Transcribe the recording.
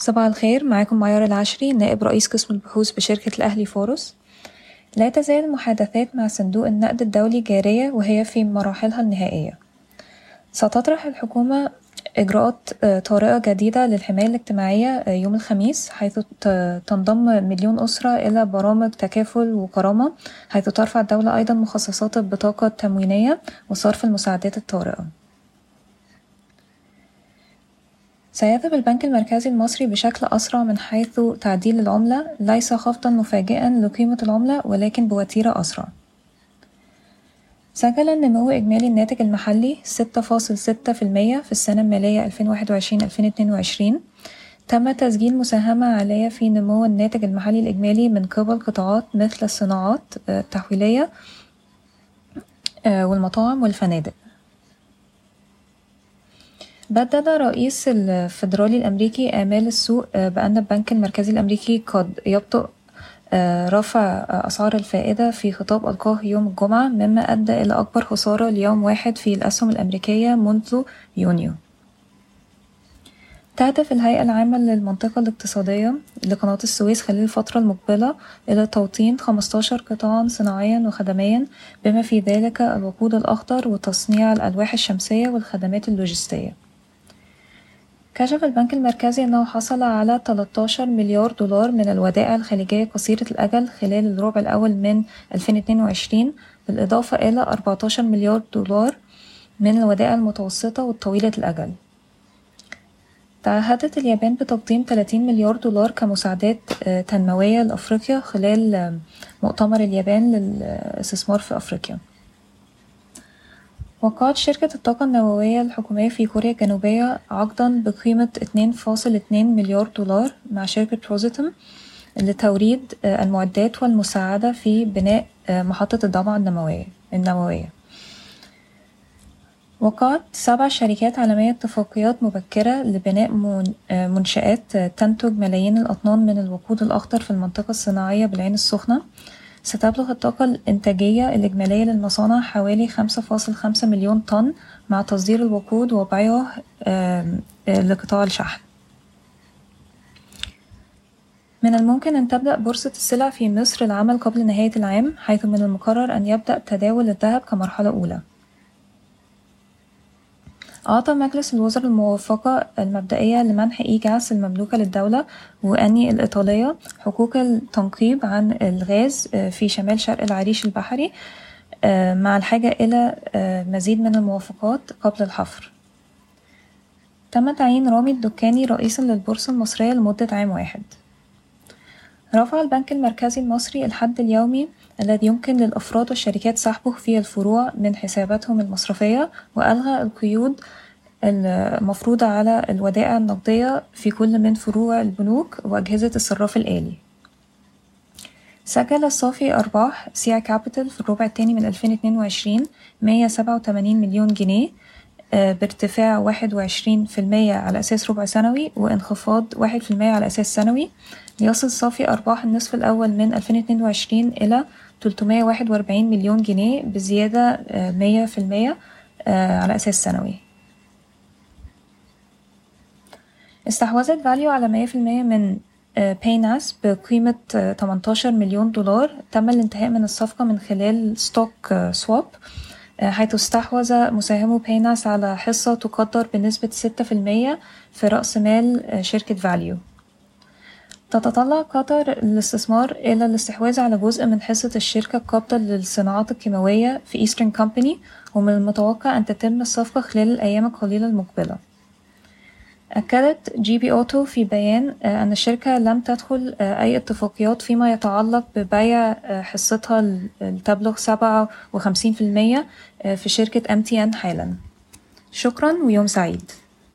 صباح الخير معاكم معيار العشري نائب رئيس قسم البحوث بشركة الأهلي فورس. لا تزال المحادثات مع صندوق النقد الدولي جارية وهي في مراحلها النهائية. ستطرح الحكومة إجراءات طارئة جديدة للحماية الاجتماعية يوم الخميس حيث تنضم مليون أسرة إلى برامج تكافل وكرامة حيث ترفع الدولة أيضا مخصصات البطاقة التموينية وصرف المساعدات الطارئة. سيذهب البنك المركزي المصري بشكل أسرع من حيث تعديل العملة. ليس خفضا مفاجئا لقيمة العملة ولكن بوتيرة أسرع. سجل النمو إجمالي الناتج المحلي ستة فاصل ستة في المية في السنة المالية ألفين واحد وعشرين ألفين اتنين وعشرين. تم تسجيل مساهمة عالية في نمو الناتج المحلي الإجمالي من قبل قطاعات مثل الصناعات التحويلية والمطاعم والفنادق. بدد رئيس الفيدرالي الأمريكي آمال السوق بأن البنك المركزي الأمريكي قد يبطئ رفع أسعار الفائدة في خطاب ألقاه يوم الجمعة مما أدى إلى أكبر خسارة ليوم واحد في الأسهم الأمريكية منذ يونيو. تهدف الهيئة العامة للمنطقة الاقتصادية لقناة السويس خلال الفترة المقبلة إلى توطين 15 قطاعا صناعيا وخدميا بما في ذلك الوقود الأخضر وتصنيع الألواح الشمسية والخدمات اللوجستية. كشف البنك المركزي أنه حصل على 13 مليار دولار من الودائع الخليجية قصيرة الأجل خلال الربع الأول من 2022 بالإضافة إلى 14 مليار دولار من الودائع المتوسطة والطويلة الأجل. تعهدت اليابان بتقديم 30 مليار دولار كمساعدات تنموية لأفريقيا خلال مؤتمر اليابان للاستثمار في أفريقيا. وقعت شركة الطاقة النووية الحكومية في كوريا الجنوبية عقدا بقيمة اتنين فاصل اتنين مليار دولار مع شركة روزيتم لتوريد المعدات والمساعدة في بناء محطة الضبعة النووية النووية وقعت سبع شركات عالمية اتفاقيات مبكرة لبناء منشآت تنتج ملايين الأطنان من الوقود الأخضر في المنطقة الصناعية بالعين السخنة. ستبلغ الطاقة الإنتاجية الإجمالية للمصانع حوالي خمسة فاصل خمسة مليون طن مع تصدير الوقود وبيعه لقطاع الشحن. من الممكن أن تبدأ بورصة السلع في مصر العمل قبل نهاية العام حيث من المقرر أن يبدأ تداول الذهب كمرحلة أولى. أعطى مجلس الوزراء الموافقة المبدئية لمنح إي جاس المملوكة للدولة وأني الإيطالية حقوق التنقيب عن الغاز في شمال شرق العريش البحري مع الحاجة إلى مزيد من الموافقات قبل الحفر. تم تعيين رامي الدكاني رئيسا للبورصة المصرية لمدة عام واحد. رفع البنك المركزي المصري الحد اليومي الذي يمكن للأفراد والشركات سحبه في الفروع من حساباتهم المصرفية وألغى القيود المفروضة على الودائع النقدية في كل من فروع البنوك وأجهزة الصراف الآلي. سجل الصافي أرباح سيا كابيتال في الربع الثاني من 2022 187 مليون جنيه بارتفاع واحد وعشرين في المية على أساس ربع سنوي وإنخفاض واحد في على أساس سنوي. ليصل صافي أرباح النصف الأول من 2022 إلى 341 مليون جنيه بزيادة مية في المية على أساس سنوي. استحوذت valU على مية في المية من Paynas بقيمة 18 مليون دولار. تم الانتهاء من الصفقة من خلال stock swap حيث استحوذ مساهمو Paynas على حصة تقدر بنسبة ستة في المية في رأس مال شركة valU تتطلع قطر الاستثمار إلى الاستحواذ على جزء من حصة الشركة القابضة للصناعات الكيماوية في Eastern Company ومن المتوقع أن تتم الصفقة خلال الأيام القليلة المقبلة. أكدت GB Auto في بيان أن الشركة لم تدخل أي اتفاقيات فيما يتعلق ببيع حصتها تبلغ سبعة وخمسين في المية في شركة MNT Halan. شكرا ويوم سعيد.